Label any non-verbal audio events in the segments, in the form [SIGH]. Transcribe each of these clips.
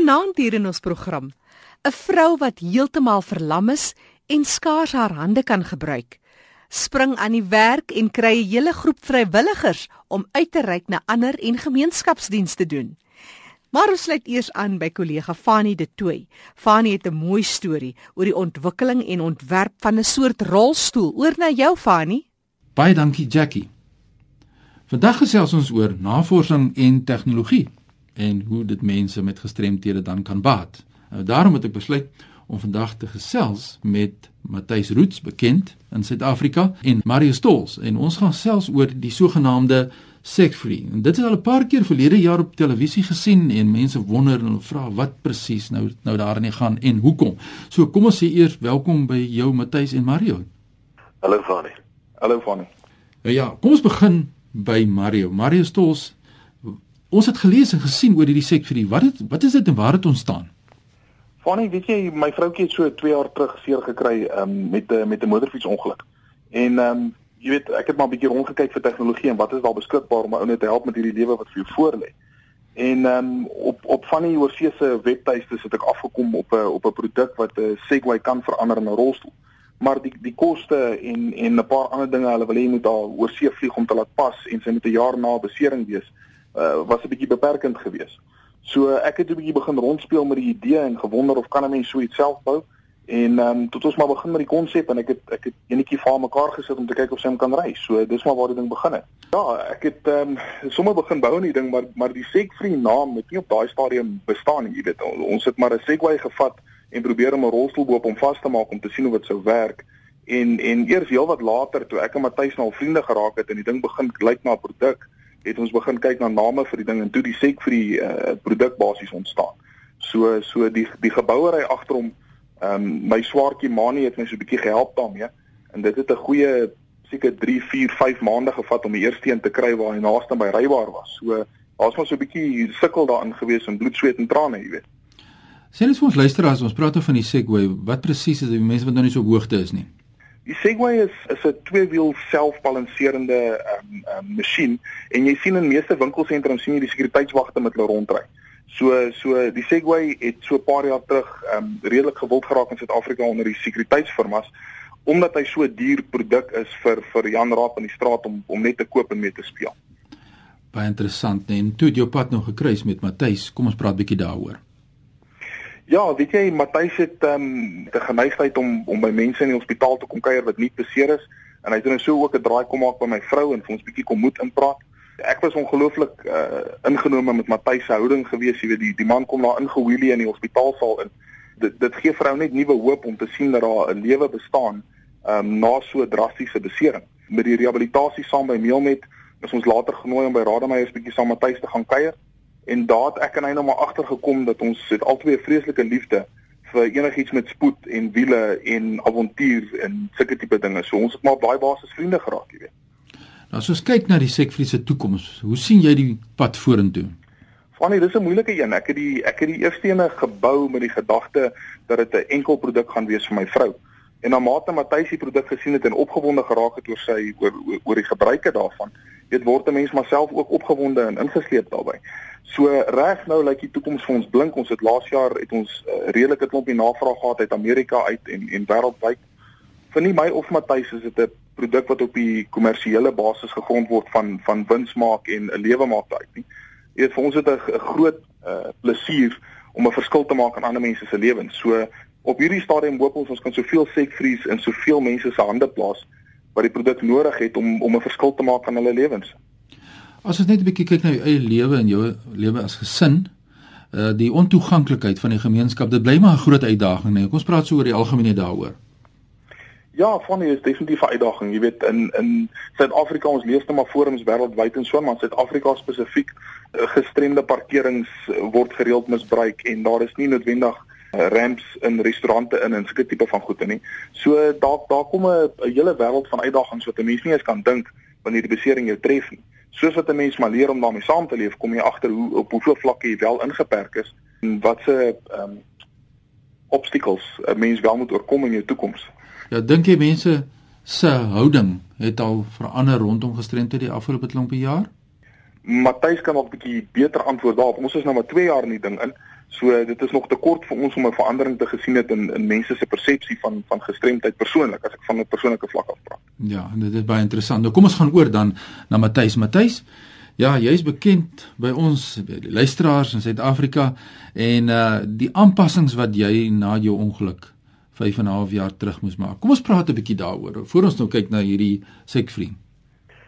Vanaand hier in ons program, 'n vrou wat heeltemal verlam is en skaars haar hande kan gebruik, spring aan die werk en kry 'n hele groep vrywilligers om uit te reik na ander en gemeenskapsdienste doen. Maar ons sluit eers aan by kollega Fanie De Tooy. Fanie het 'n mooi storie oor die ontwikkeling en ontwerp van 'n soort rolstoel. Oor na jou Fanie. Baie dankie Jackie. Vandag gesels ons oor navorsing en tegnologie en hoe dit mense met gestremthede dan kan baat. Nou daarom het ek besluit om vandag te gesels met Matthys Roots, bekend in Suid-Afrika, en Mario Stols en ons gaan gesels oor die sogenaamde sex-free. En dit is al 'n paar keer verlede jaar op televisie gesien en mense wonder en hulle vra wat presies nou nou daarin gaan en hoekom. So kom ons sê eers welkom by jou Matthys en Mario. Hallo Fanie. Hallo Fanie. Nou ja, kom ons begin by Mario. Mario Stols Ons het gelees en gesien oor hierdie seksfrie. Wat het wat is dit en waar het ontstaan? Fanny, weet jy, my vroutjie het so 2 jaar terug seer gekry um, met met 'n motorfietsongeluk. En ehm um, jy weet, ek het maar 'n bietjie rondgekyk vir tegnologie en wat is daar beskikbaar om my ou net te help met hierdie lewe wat vir jou voorlê. En ehm um, op op Fanny Oorsee se webtuiste het ek afgekom op 'n op 'n produk wat 'n Segway kan verander in 'n rolstoel. Maar die die koste en en 'n paar ander dinge, hulle wil hê jy moet daar oorsee vlieg om te laat pas en sy moet 'n jaar na besering wees uh, was 'n bietjie beperkend geweest. So ek het 'n bietjie begin rondspeel met die idee en gewonder of kan 'n mens so iets self bou? En ehm um, tot ons maar begin met die konsep en ek het ek het enetjie vir mekaar gesit om te kyk of sy hom kan ry. So dis maar waar die ding begin het. Ja, ek het ehm um, [LAUGHS] sommer begin bou aan die ding maar maar die Segfree naam het nie op daai stadium bestaan nie, jy weet. Ons het maar 'n Segway gevat en probeer om 'n rolstoel bo op hom vas te maak om te sien hoe dit sou werk. En en eers heelwat later toe ek en Matthys nou vriende geraak het en die ding begin lyk na 'n produk het ons begin kyk na name vir die ding en toe die sek vir die uh, produk basies ontstaan. So so die die gebouery agter hom ehm um, my swaartjie Mani het my so 'n bietjie gehelp daarmee en dit het 'n goeie seker 3, 4, 5 maande gevat om die eerste een te kry waar hy naaste by rybaar was. So daar's maar so 'n bietjie sukkel daarin gewees en bloed, sweet en trane, jy weet. Sien ons vir ons luisteraars, ons praat oor van die Segway. Wat presies is dit? Die mense wat nou nie so hoogte is nie. Die Segway is is 'n tweewiel selfbalanserende ehm um, um, masjien en jy sien in meeste winkelsentrums sien jy die sekuriteitswagte met hulle rondry. So so die Segway het so 'n paar jaar terug ehm um, redelik gewild geraak in Suid-Afrika onder die sekuriteitsfirmas omdat hy so 'n duur produk is vir vir Jan Raap in die straat om om net te koop en mee te speel. Baie interessant, nee. En toe het jou pad nog gekruis met Matthys. Kom ons praat bietjie daaroor. Ja, weet jy, Matthys het ehm um, die geneigtheid om om by mense in die hospitaal te kom kuier wat nie beseer is en hy het nou so ook 'n draai kom maak by my vrou en vir ons bietjie kom moed inpraat. Ek was ongelooflik uh, ingenome met Matthys se houding gewees, jy weet, die die man kom daar ingewheelie in die hospitaalsaal in. Dit dit gee vrou net nuwe hoop om te sien dat daar 'n lewe bestaan ehm um, na so drastiese besering. Met die rehabilitasie saam by Meelmet is ons later genooi om by Rademeyers bietjie saam met Matthys te gaan kuier en daar het ek en hy nou maar agtergekom dat ons het albei 'n vreeslike liefde vir enigiets met spoed en wiele en avontuur en sulke tipe dinge. So ons het maar baie basis vriende geraak, jy weet. Nou as ons kyk na die sekvriese toekoms, hoe sien jy die pad vorentoe? Fanny, dis 'n moeilike een. Ek het die ek het die eerste ene gebou met die gedagte dat dit 'n enkel produk gaan wees vir my vrou. En na mate Matthys die produk gesien het en opgewonde geraak het oor sy oor oor die gebruike daarvan, weet word 'n mens maar self ook opgewonde en ingesleep daarbey. So reg nou lyk die toekoms vir ons blink. Ons het laas jaar het ons uh, redelike klompie navraag gehad uit Amerika uit en en wêreldwyd. Vir nie my of Matthys is dit 'n produk wat op die kommersiële basis gegrond word van van wins maak en 'n lewe maak uit nie. Weet vir ons is dit 'n groot uh, plesier om 'n verskil te maak in ander mense se lewens. So op hierdie stadium hoop ons ons kan soveel sekvries in soveel mense se hande plaas wat die produk nodig het om om 'n verskil te maak aan hulle lewens. As ons net 'n bietjie kyk na jou eie lewe en jou lewe as gesin, uh die ontoeganklikheid van die gemeenskap, dit bly maar 'n groot uitdaging, nee. Kom ons praat so oor die algemene daaroor. Ja, van is definitief 'n uitdaging. Jy weet in in Suid-Afrika ons lees net maar forums wêreldwyd en so, maar Suid-Afrika spesifiek uh, gestremde parkerings uh, word gereeld misbruik en daar is nie noodwendig ramps in restaurante in en sulke tipe van goede nie. So daar daar kom 'n hele wêreld van uitdagings wat 'n mens nie eens kan dink wanneer die besering jou tref nie. Soos wat 'n mens maar leer om daarmee saam te leef, kom jy agter hoe op hoeveel vlakke jy wel ingeperk is en wat se ehm um, obstacles 'n mens wel moet oorkom in jou toekoms. Ja, dink jy mense se houding het al verander rondom gestremdheid die afgelope klompie jaar? Matthys kan nog 'n bietjie beter antwoord daarop. Ons is nou maar 2 jaar in die ding in. So dit is nog te kort vir ons om 'n verandering te gesien het in in mense se persepsie van van gestremdheid persoonlik as ek van 'n persoonlike vlak af praat. Ja, en dit is baie interessant. Nou kom ons gaan oor dan na Matthys. Matthys, ja, jy's bekend by ons luisteraars in Suid-Afrika en uh die aanpassings wat jy na jou ongeluk 5 en 'n half jaar terug moes maak. Kom ons praat 'n bietjie daaroor voor ons nou kyk na hierdie sekvriend.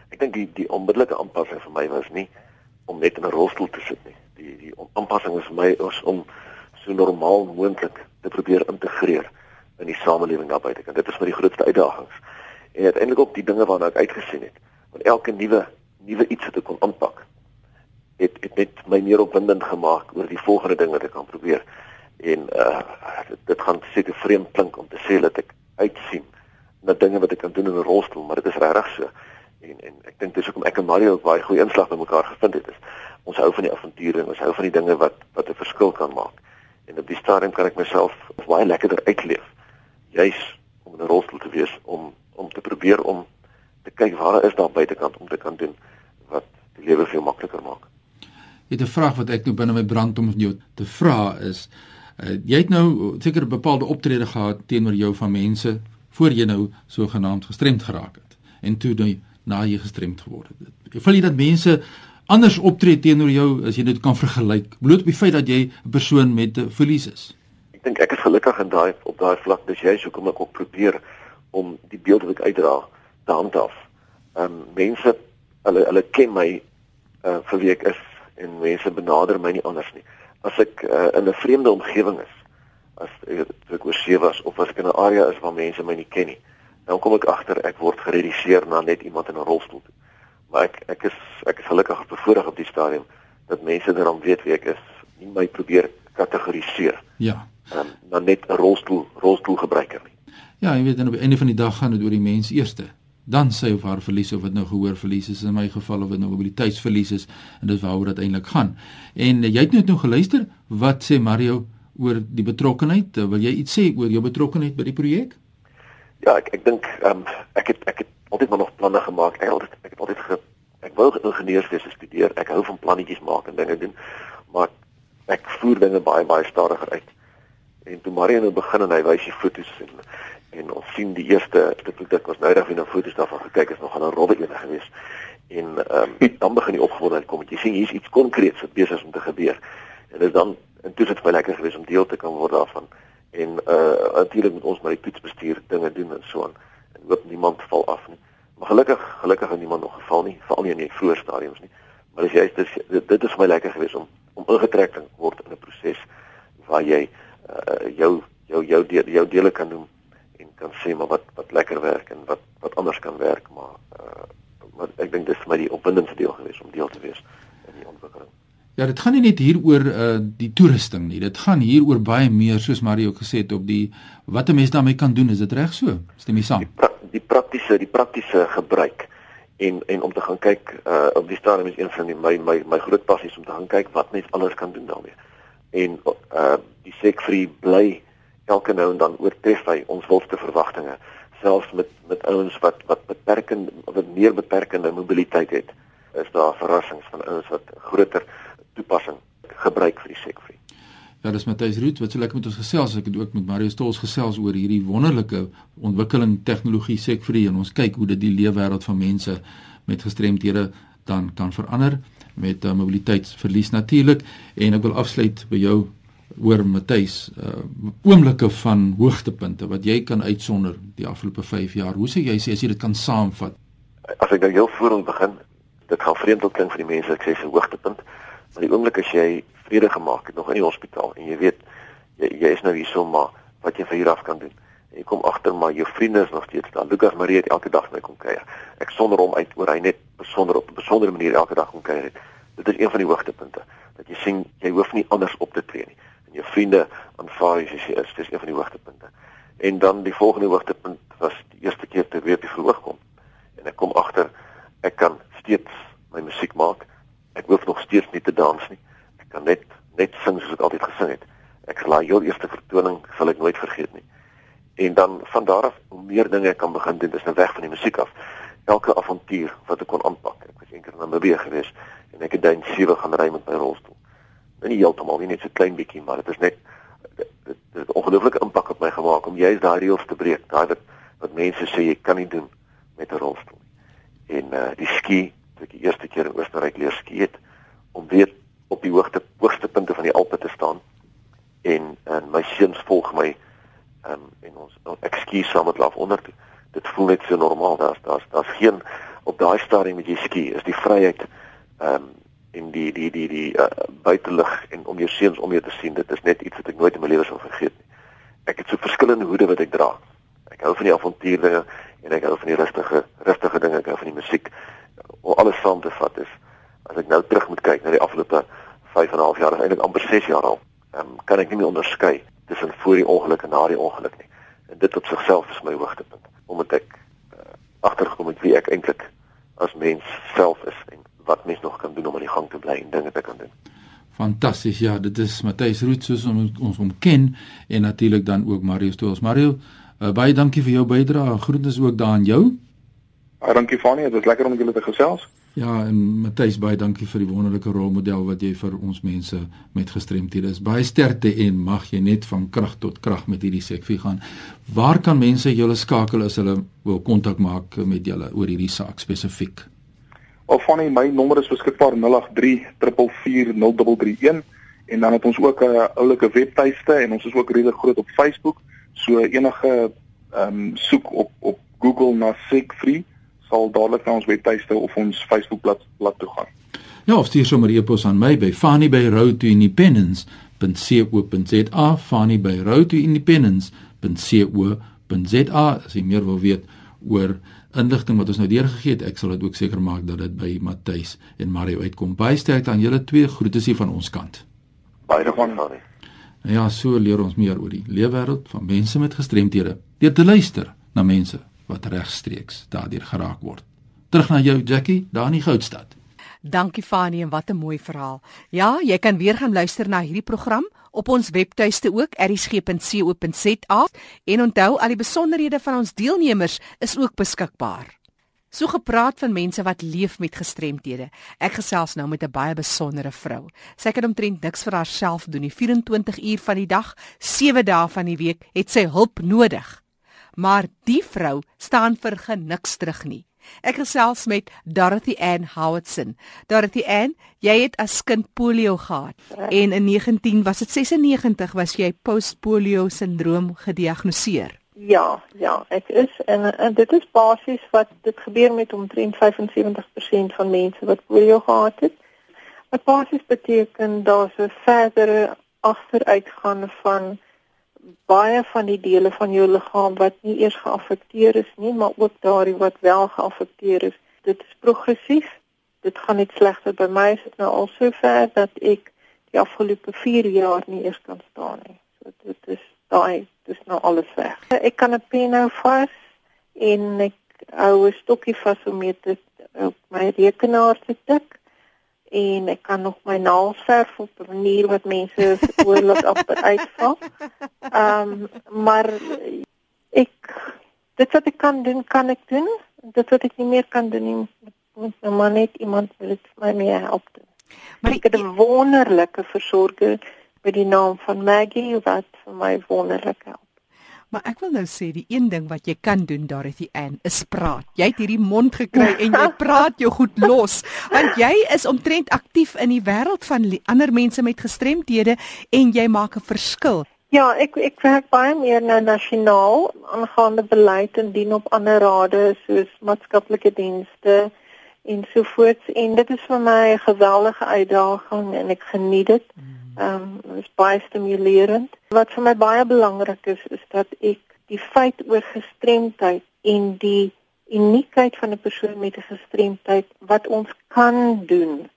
Ek dink die die onmiddellike aanpassing vir my was nie om net in 'n rolstoel te sit nie. Die die aanpassing is vir my is om so normaal moontlik te probeer integreer in die samelewing daar buite. En dit is vir die grootste uitdagings. En uiteindelik ook die dinge waarna ek uitgesien het. Want elke nuwe nuwe iets wat ek kon aanpak het het net my meer opwindend gemaak oor die volgende ding wat ek kan probeer en uh dit, dit gaan seker vreemd klink om te sê dat ek uitsien na dinge wat ek kan doen in 'n rolstoel, maar dit is regtig so. En en ek dink dis hoekom ek en Mario ook baie goeie inslag by mekaar gevind het. Is ons hou van die avonture en ons hou van die dinge wat wat 'n verskil kan maak. En op die stadium kan ek myself baie lekkerder uitleef. Juis om in 'n rolstoel te wees om om te probeer om te kyk waar is daar buitekant om te kan doen wat die lewe jou makliker maak. Jy het 'n vraag wat ek nou binne my brand om jou te vra is Uh, jy het nou seker bepaalde optrede gehad teenoor jou van mense voor jy nou sogenaamd gestremd geraak het en toe nou na jy gestremd geword het. Ek voel jy dat mense anders optree teenoor jou as jy dit kan vergelyk bloot op die feit dat jy 'n persoon met 'n verlies is. Ek dink ek is gelukkig in daai op daai vlak dis jy hoekom ek ook probeer om die beeld wat ek uitdra te handhaaf. Ehm um, mense hulle hulle ken my uh, vir wie ek is en mense benader my nie anders nie as ek uh, in 'n vreemde omgewing is, as ek, ek oor see was of as ek in 'n area is waar mense my nie ken nie, dan kom ek agter ek word gereduseer na net iemand in 'n rolstoel. Maar ek ek is ek is gelukkig bevoorreg op die stadium dat mense daarom weet wie ek is, nie my probeer kategoriseer. Ja. Ehm um, dan net 'n rolstoel rolstoelgebruiker nie. Ja, jy weet dan op die einde van die dag gaan dit oor die mens eerste dan sy of haar verlies of wat nou gehoor verlies is in my geval of dit nou mobiliteitsverlies is en dis waaroor dit eintlik gaan. En uh, jy het net nou geluister wat sê Mario oor die betrokkenheid. Uh, wil jy iets sê oor jou betrokkenheid by die projek? Ja, ek ek dink um, ek het ek het altyd maar nog planne gemaak. Ek het ek het altyd ge, ek wou ingenieurswese studeer. Ek hou van plannetjies maak en dinge doen. Maar ek voer dinge baie baie stadiger uit. En toe Mario nou begin en hy wys die foto's en en ons sien die eerste het ek was nou reg weer na foto's daarvan gekyk is nog aan 'n robbe ene gewees en ehm um, [LAUGHS] dan begin die opgewondenheid kom jy sien hier's iets konkreets wat besig is om te gebeur en dit is dan en dit het my lekker gewees om deel te kan word daarvan en uh natuurlik met ons met die toetsbestuur dinge doen en so aan. En hoop niemand val af nie. Maar gelukkig gelukkig het niemand nog geval nie veral nie in die vroeë stadiums nie. Maar dis juist dit, dit is vir my lekker gewees om om ingetrek te word in 'n proses waar jy uh, jou jou jou deel, jou dele kan doen kan sê maar wat wat lekker werk en wat wat anders kan werk. Maar uh maar ek dink dis vir my die opwindendste deel gewees om deel te wees in die ontwikkeling. Ja, dit gaan nie net hier oor uh die toerusting nie. Dit gaan hier oor baie meer soos Mario gesê het op die wat 'n mens daarmee kan doen. Is dit reg so? Stem jy saam? Die, pra die praktiese die praktiese gebruik en en om te gaan kyk uh op die stadium is een van die, my my my groot passies om te gaan kyk wat mens alles kan doen daarmee. En uh die sekfree bly elke nou en dan oortref hy ons wildste verwagtinge selfs met met ouens wat wat beperkende wat meer beperkende mobiliteit het is daar verrassings van ouens wat groter toepassing gebruik vir die sekfree. Ja, dis Matthys Rood wat so lekker met ons gesels. Ek het ook met Mario Stols gesels oor hierdie wonderlike ontwikkeling tegnologie sekfree en ons kyk hoe dit die leefwêreld van mense met gestremthede dan kan verander met uh, mobiliteitsverlies natuurlik en ek wil afsluit by jou oor Matthys uh oomblikke van hoogtepunte wat jy kan uitsonder die afgelope 5 jaar. Hoe sê jy sê as jy dit kan saamvat? As ek nou heel voorop begin, dit gaan vreemd klink vir die mense ek sê se hoogtepunt, maar die oomblik as jy vrede gemaak het nog in die hospitaal en jy weet jy, jy is nou hierso maar wat jy vir hier af kan doen. En jy kom agter maar jou vriende is nog steeds daar. Lucas Marie het elke dag my kom kuier. Ek sonder hom uit oor hy net besonder op 'n besondere manier elke dag kom kuier het. Dit is een van die hoogtepunte dat jy sien jy hoef nie anders op te tree nie jou vriende aanvaar jy as jy is. Dis een van die hoogtepunte. En dan die volgende hoogtepunt was die eerste keer ter weer op die verhoog kom. En ek kom agter ek kan steeds my musiek maak. Ek hoef nog steeds nie te dans nie. Ek kan net net sing soos ek altyd gesing het. Ek sal jou eerste vertoning sal ek nooit vergeet nie. En dan van daar af hoe meer dinge ek kan begin doen, dis nou weg van die musiek af. Elke avontuur wat ek kon aanpak. Ek was eendag in Namibië gewees en ek het dan sewe gaan ry met my rolstoel nie heeltemal nie net so klein bietjie, maar dit is net dit het ongelooflike impak op my gemaak om juist daai reëls te breek. Daai wat wat mense sê jy kan nie doen met 'n rolstoel nie. En uh die ski, toe ek die eerste keer in Oostenryk leer ski het om weer op die hoogte hoogste punte van die Alpe te staan en en my seuns volg my um, en ons ek ski saam met hulle onder toe. Dit voel net so normaal. Daar's daar's daar's geen op daai stadium met jy ski is die vryheid ehm um, en die die die die uh, buitelug en om jou seuns om jou te sien dit is net iets wat ek nooit in my lewe sal vergeet nie. Ek het so verskillende hoede wat ek dra. Ek hou van die avontuurdinge en ek hou van die rustige rustige dinge, ek hou van die musiek. Om alles saam te vat is as ek nou terug moet kyk na die afgelope 5 en 'n half jaar, eintlik amper 6 jaar al, um, kan ek nie meer onderskei tussen voor die ongeluk en na die ongeluk nie. En dit op sigself is my hoogtepunt omdat ek uh, agtergekom het wie ek eintlik as mens self is en wat mens nog kan doen om aan die gang te bly en dinge te kan doen. Fantasties. Ja, dit is Matthys Roux soos ons hom ken en natuurlik dan ook Mario Stoels. Mario, uh, baie dankie vir jou bydrae. Groetens ook daar aan jou. Baie dankie Fanie, dit was lekker om julle te gesels. Ja, en Matthys, baie dankie vir die wonderlike rolmodel wat jy vir ons mense met gestremthede is. Baie sterkte en mag jy net van krag tot krag met hierdie sekvie gaan. Waar kan mense julle skakel as hulle wil kontak maak met julle oor hierdie saak spesifiek? Of van my nommer is beskikbaar 083 4440331 en dan het ons ook 'n oulike webtuiste en ons is ook redelik groot op Facebook. So enige ehm um, soek op op Google na Sekfree sal dadelik na ons webtuiste of ons Facebookblad blad toe gaan. Ja, of stuur sommer e-pos aan my by fannybyroadtoindependence.co.za fannybyroadtoindependence.co.za as jy meer wil weet oor inligting wat ons nou deurgegee het, ek sal dit ook seker maak dat dit by Matthys en Mario uitkom. Baie sterkte aan julle twee groetes hier van ons kant. Baie dankie. Ja, so leer ons meer oor die leefwêreld van mense met gestremthede deur te luister na mense wat regstreeks daardeur geraak word. Terug na jou Jackie, daar in die Goudstad. Dankie Fanie en wat 'n mooi verhaal. Ja, jy kan weer gaan luister na hierdie program op ons webtuiste ook erisg.co.za en onthou al die besonderhede van ons deelnemers is ook beskikbaar. So gepraat van mense wat leef met gestremthede. Ek gesels nou met 'n baie besondere vrou. Sy kan omtrent niks vir haarself doen nie. 24 uur van die dag, 7 dae van die week het sy hulp nodig maar die vrou staan vir geniks terug nie. Ek gesels met Dorothy Ann Howardson. Dorothy Ann, jy het as kind polio gehad en in 19 was dit 96 was jy postpolio sindroom gediagnoseer. Ja, ja, ek is en, en dit is basies wat dit gebeur met omtrent 75% van mense wat polio gehad het. Wat basies beteken daar's 'n verdere agteruitgaan van baie van die dele van jou liggaam wat nie eers geaffekteer is nie, maar ook daardie wat wel geaffekteer is. Dit is progressief. Dit gaan net slegter by my is dit nou al so ver dat ek die afgelope 4 jaar nie eers kan staan nie. So dit is daai, dis nou alles weg. Ek kan 'n pen nou vas en ek hou 'n stokkie vas om mee te op my rekenaar te tik en ek kan nog my naels verf op 'n manier wat mense [LAUGHS] oorlik op uitval. Ehm um, maar ek dit wat ek kan doen, kan ek doen. Dit wat ek nie meer kan doen nie, moet nou maar net iemand wil dit vir my meer help doen. Maar ek het 'n wonderlike versorger met die naam van Maggie wat vir my wonderlik help. Maar ek wil nou sê die een ding wat jy kan doen Dorothy Ann is praat. Jy het hierdie mond gekry en jy [LAUGHS] praat jou goed los want jy is omtrent aktief in die wêreld van ander mense met gestremthede en jy maak 'n verskil. Ja, ek ek werk baie meer nou nasionaal aangaande beleid en dien op ander rade soos maatskaplike dienste en so voort en dit is vir my 'n geweldige uitdaging en ek geniet dit. Mm. Ehm um, is baie stimulerend. Wat vir my baie belangrik is is dat ek die feit oor gestremdheid en die uniekheid van 'n persoon met 'n gestremdheid wat ons kan doen,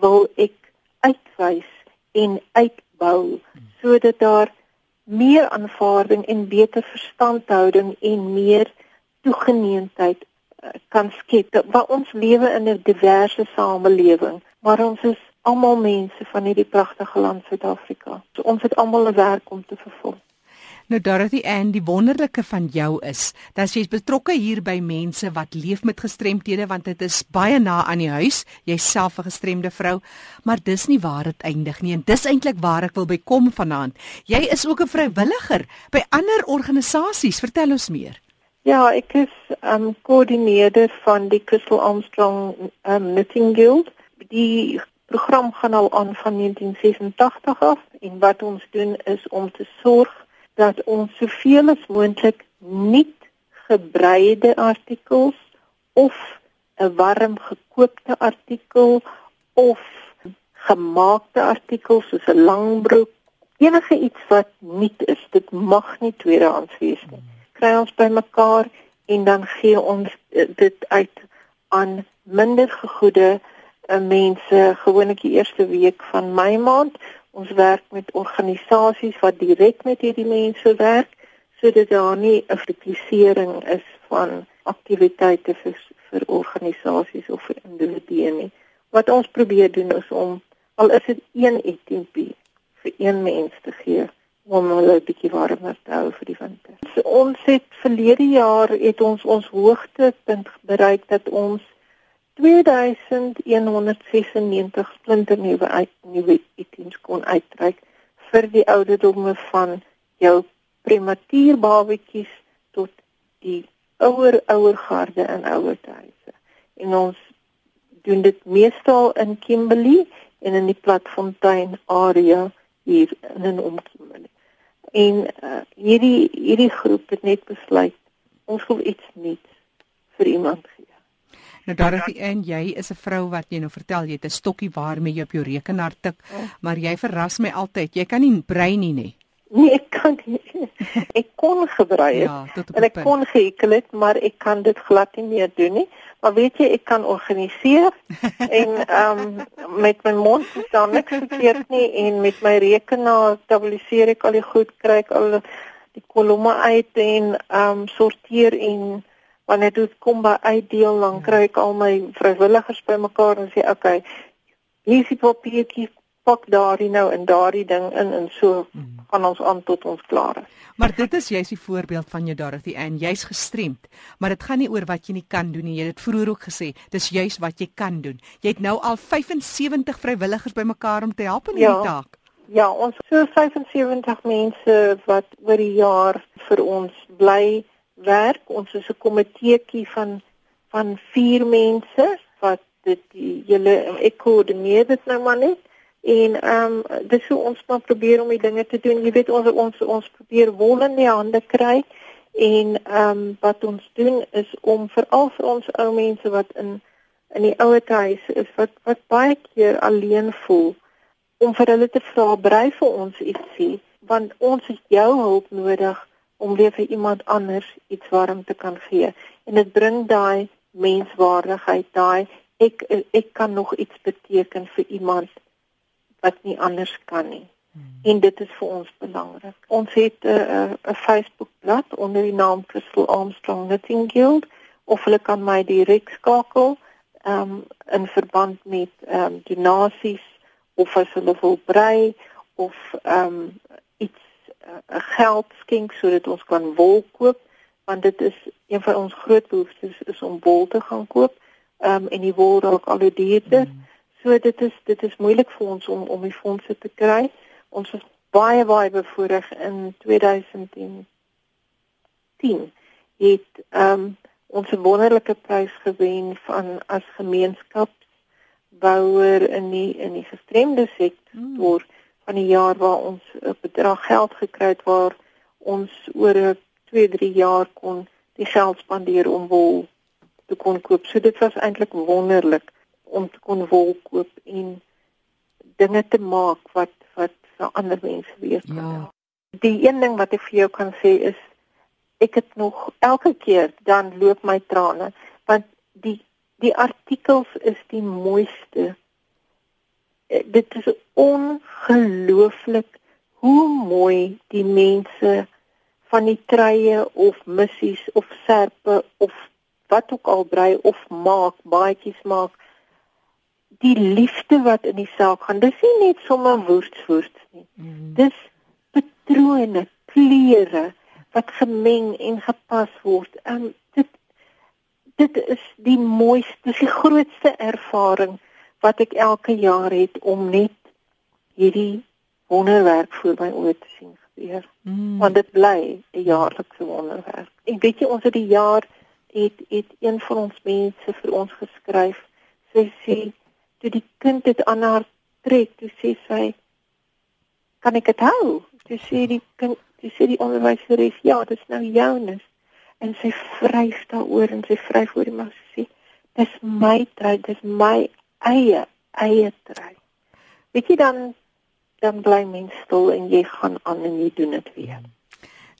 wil ek uitwys en uitbou sodat daar meer aanvaarding en beter verstandhouding en meer toegeneentheid uh, kan skep. Want ons lewe in 'n diverse samelewing, maar ons is almal mense van hierdie pragtige land Suid-Afrika. So ons het almal 'n werk om te vervul. Nou Dorothy en die wonderlike van jou is dat jy's betrokke hier by mense wat leef met gestremthede want dit is baie na aan die huis. Jy's self 'n gestremde vrou, maar dis nie waar dit eindig nie en dis eintlik waar ek wil by kom vanaand. Jy is ook 'n vrywilliger by ander organisasies. Vertel ons meer. Ja, ek is um koördineerder van die Crystal Armstrong um, Knitting Guild. Die program gaan al aan van 1986 af en wat ons doen is om te sorg dat ons soveel as moontlik nie gebreide artikels of 'n warm gekoopte artikel of gemaakte artikels soos 'n langbroek enige iets wat nuut is dit mag nie tweedehands wees nie. Kry ons bymekaar en dan gee ons eh, dit uit aan minder gegoede mense gewoonlik die eerste week van my maand Ons werk met organisasies wat direk met hierdie mense werk sodat daar nie 'n verpligting is van aktiwiteite vir vir organisasies of vir individue nie. Wat ons probeer doen is om al is dit een ETP vir een mens te gee om hulle 'n bietjie warmer te hou vir die winter. So, ons het verlede jaar het ons ons hoogtepunt bereik dat ons 2196 splinter nuwe nuwe items kon uitreik vir die ouderdomme van jou prematuur babatjies tot die ouer ouer garde en ouer huise. En ons doen dit meestal in Kimberley en in die Platfontein area hier in en om Kimberley. En uh, hierdie hierdie groep het net besluit ons wil iets nuuts vir iemand gee. Nou daar is en jy is 'n vrou wat jy nou vertel jy het 'n stokkie waarmee jy op jou rekenaar tik, oh. maar jy verras my altyd. Jy kan nie brei nie, nee. Nee, ek kan nie. [LAUGHS] Ek kon gebrei het. Ja, en ek kon gehekel het, maar ek kan dit glad nie meer doen nie. Maar weet jy, ek kan organiseer [LAUGHS] en ehm um, met my mond staan niks verkeerd nie en met my rekenaar stabiliseer ek al die goed, kry ek al die kolomme uit en ehm um, sorteer en wanneer dit kom by uitdeel dan kry ek al my vrywilligers bymekaar en sê okay hier is die papiertjie pak daardie nou in daardie ding in en so hmm. gaan ons aan tot ons klaar is. Maar dit is jy's die voorbeeld van jou Dorothy en jy's gestremd, maar dit gaan nie oor wat jy nie kan doen nie. Jy het vroeër ook gesê, dis juis wat jy kan doen. Jy het nou al 75 vrywilligers bymekaar om te help in hierdie ja. taak. Ja, ons so 75 mense wat oor die jaar vir ons bly werk. Ons is 'n komiteetjie van van 4 mense wat dit julle ek koördineer dit nou maar net. En ehm um, dis hoe ons maar probeer om die dinge te doen. Jy weet ons ons ons probeer wol in die hande kry en ehm um, wat ons doen is om veral vir ons ou mense wat in in die ouer huis is wat wat baie keer alleen voel om vir hulle te vra brei vir ons ietsie want ons het jou hulp nodig om weer vir iemand anders iets warm te kan gee. En dit bring daai menswaardigheid, daai ek ek kan nog iets beteken vir iemand wat nie anders kan nie. Hmm. En dit is vir ons belangrik. Ons het 'n uh, 'n Facebook-blad onder die naam Crystal Armstrong Knitting Guild of hulle kan my direk skakel um in verband met um donasies of as hulle wil brei of um 'n geld skenk sodat ons kan wol koop want dit is een van ons groot behoeftes is om wol te gaan koop um, en die wol raak al hoe duurder. Mm. So dit is dit is moeilik vir ons om om die fondse te kry. Ons was baie baie bevoorreg in 2010 het um, ons 'n wonderlike prys gewen van as gemeenskapsbouer in die in die gestremde sektor. Mm van die jaar waar ons 'n bedrag geld gekry het waar ons oor 2, 3 jaar kon die geld spandeer om wol te kon koop. So dit was eintlik wonderlik om te kon wol koop en dinge te maak wat wat vir ander mense weer kan ja. help. Die een ding wat ek vir jou kan sê is ek het nog elke keer dan loop my trane want die die artikels is die mooiste dit is ongelooflik hoe mooi die mense van die treie of missies of serpe of wat ook al brei of maak baadjies maak die liefde wat in die saak gaan dis nie net sommer woordswoord nie mm. dis patrone kleure wat gemeng en gepas word. Um dit dit is die mooiste, dis die grootste ervaring wat ek elke jaar het om net hierdie wonderwerk voor my oë te sien gebeur. Mm. Want dit bly 'n jaarlikse wonderwerk. En weet jy ons het die jaar het het een van ons mense vir ons geskryf. Sy sê toe die kind dit aan haar trek, toe sê sy kan ek dit hou? Toe sê die kind, toe sê die onderwyseres, ja, dit is nou joune. En sy vryf daaroor en sy vryf oor die sê, dis my trou, dis my eie eie trou. Weet jy dan dan bly mens stil en jy gaan aan en jy doen dit weer.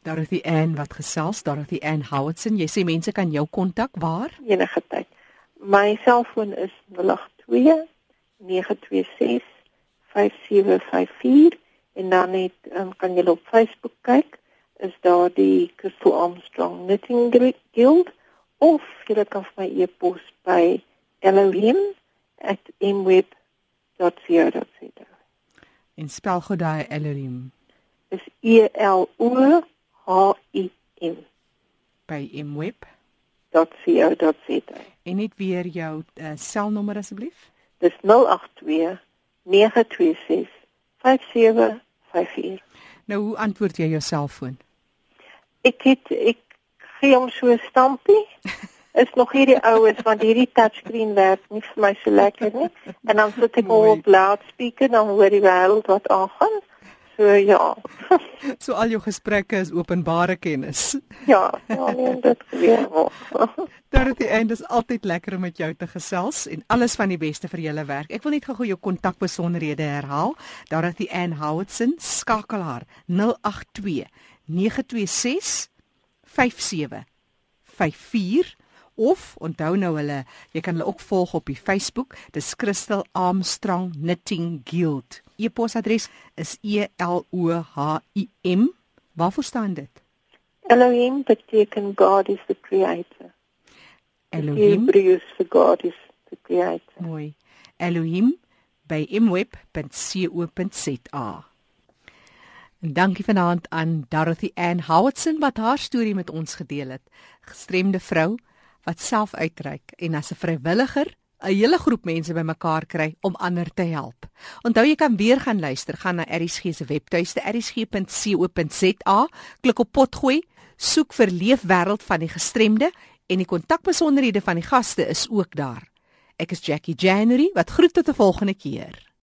Dorothy Ann wat gesels, Dorothy Ann Howardson, jy sê mense kan jou kontak waar? Enige tyd. My selfoon is 082 926 5754 en dan net um, kan jy op Facebook kyk is daar die Crystal Armstrong Knitting Guild of jy kan my e-pos by elohim@mweb.co.za En spel gou daai Elohim. Is E L O H I M by mweb.co.za. En net weer jou uh, selnommer asseblief. Dis 082 926 5754. Nou hoe antwoord jy jou selfoon? Ek het ek gee hom so 'n stampie. [LAUGHS] is nog hierdie oues want hierdie touchscreen werk nie vir my so lekker nie. En dan sit ek op loudspeaker dan hoor die wêreld wat aangaan. So ja. [LAUGHS] so al jou gesprekke is openbare kennis. [LAUGHS] ja, ja, nee, dit weer. [LAUGHS] Dorothy, en dit is altyd lekker om met jou te gesels en alles van die beste vir julle werk. Ek wil net gou jou kontakbesonderhede herhaal. Dorothy Ann Howardson, skakel haar 082 926 5754 of onthou nou hulle jy kan hulle ook volg op die Facebook dis Crystal Armstrong Knitting Guild. E-posadres is e l o h i m. Waarvoor staan dit? Elohim beteken God is the creator. Elohim? Hebrews for God is the creator. Mooi. Elohim by imweb.co.za En dankie vanaand aan Dorothy Ann Howardson wat haar storie met ons gedeel het. Gestremde vrou wat self uitreik en as 'n vrywilliger 'n hele groep mense bymekaar kry om ander te help. Onthou jy kan weer gaan luister, gaan na ERSG se webtuiste ersg.co.za, klik op potgooi, soek vir leefwêreld van die gestremde en die kontakbesonderhede van die gaste is ook daar. Ek is Jackie January wat groet tot 'n volgende keer.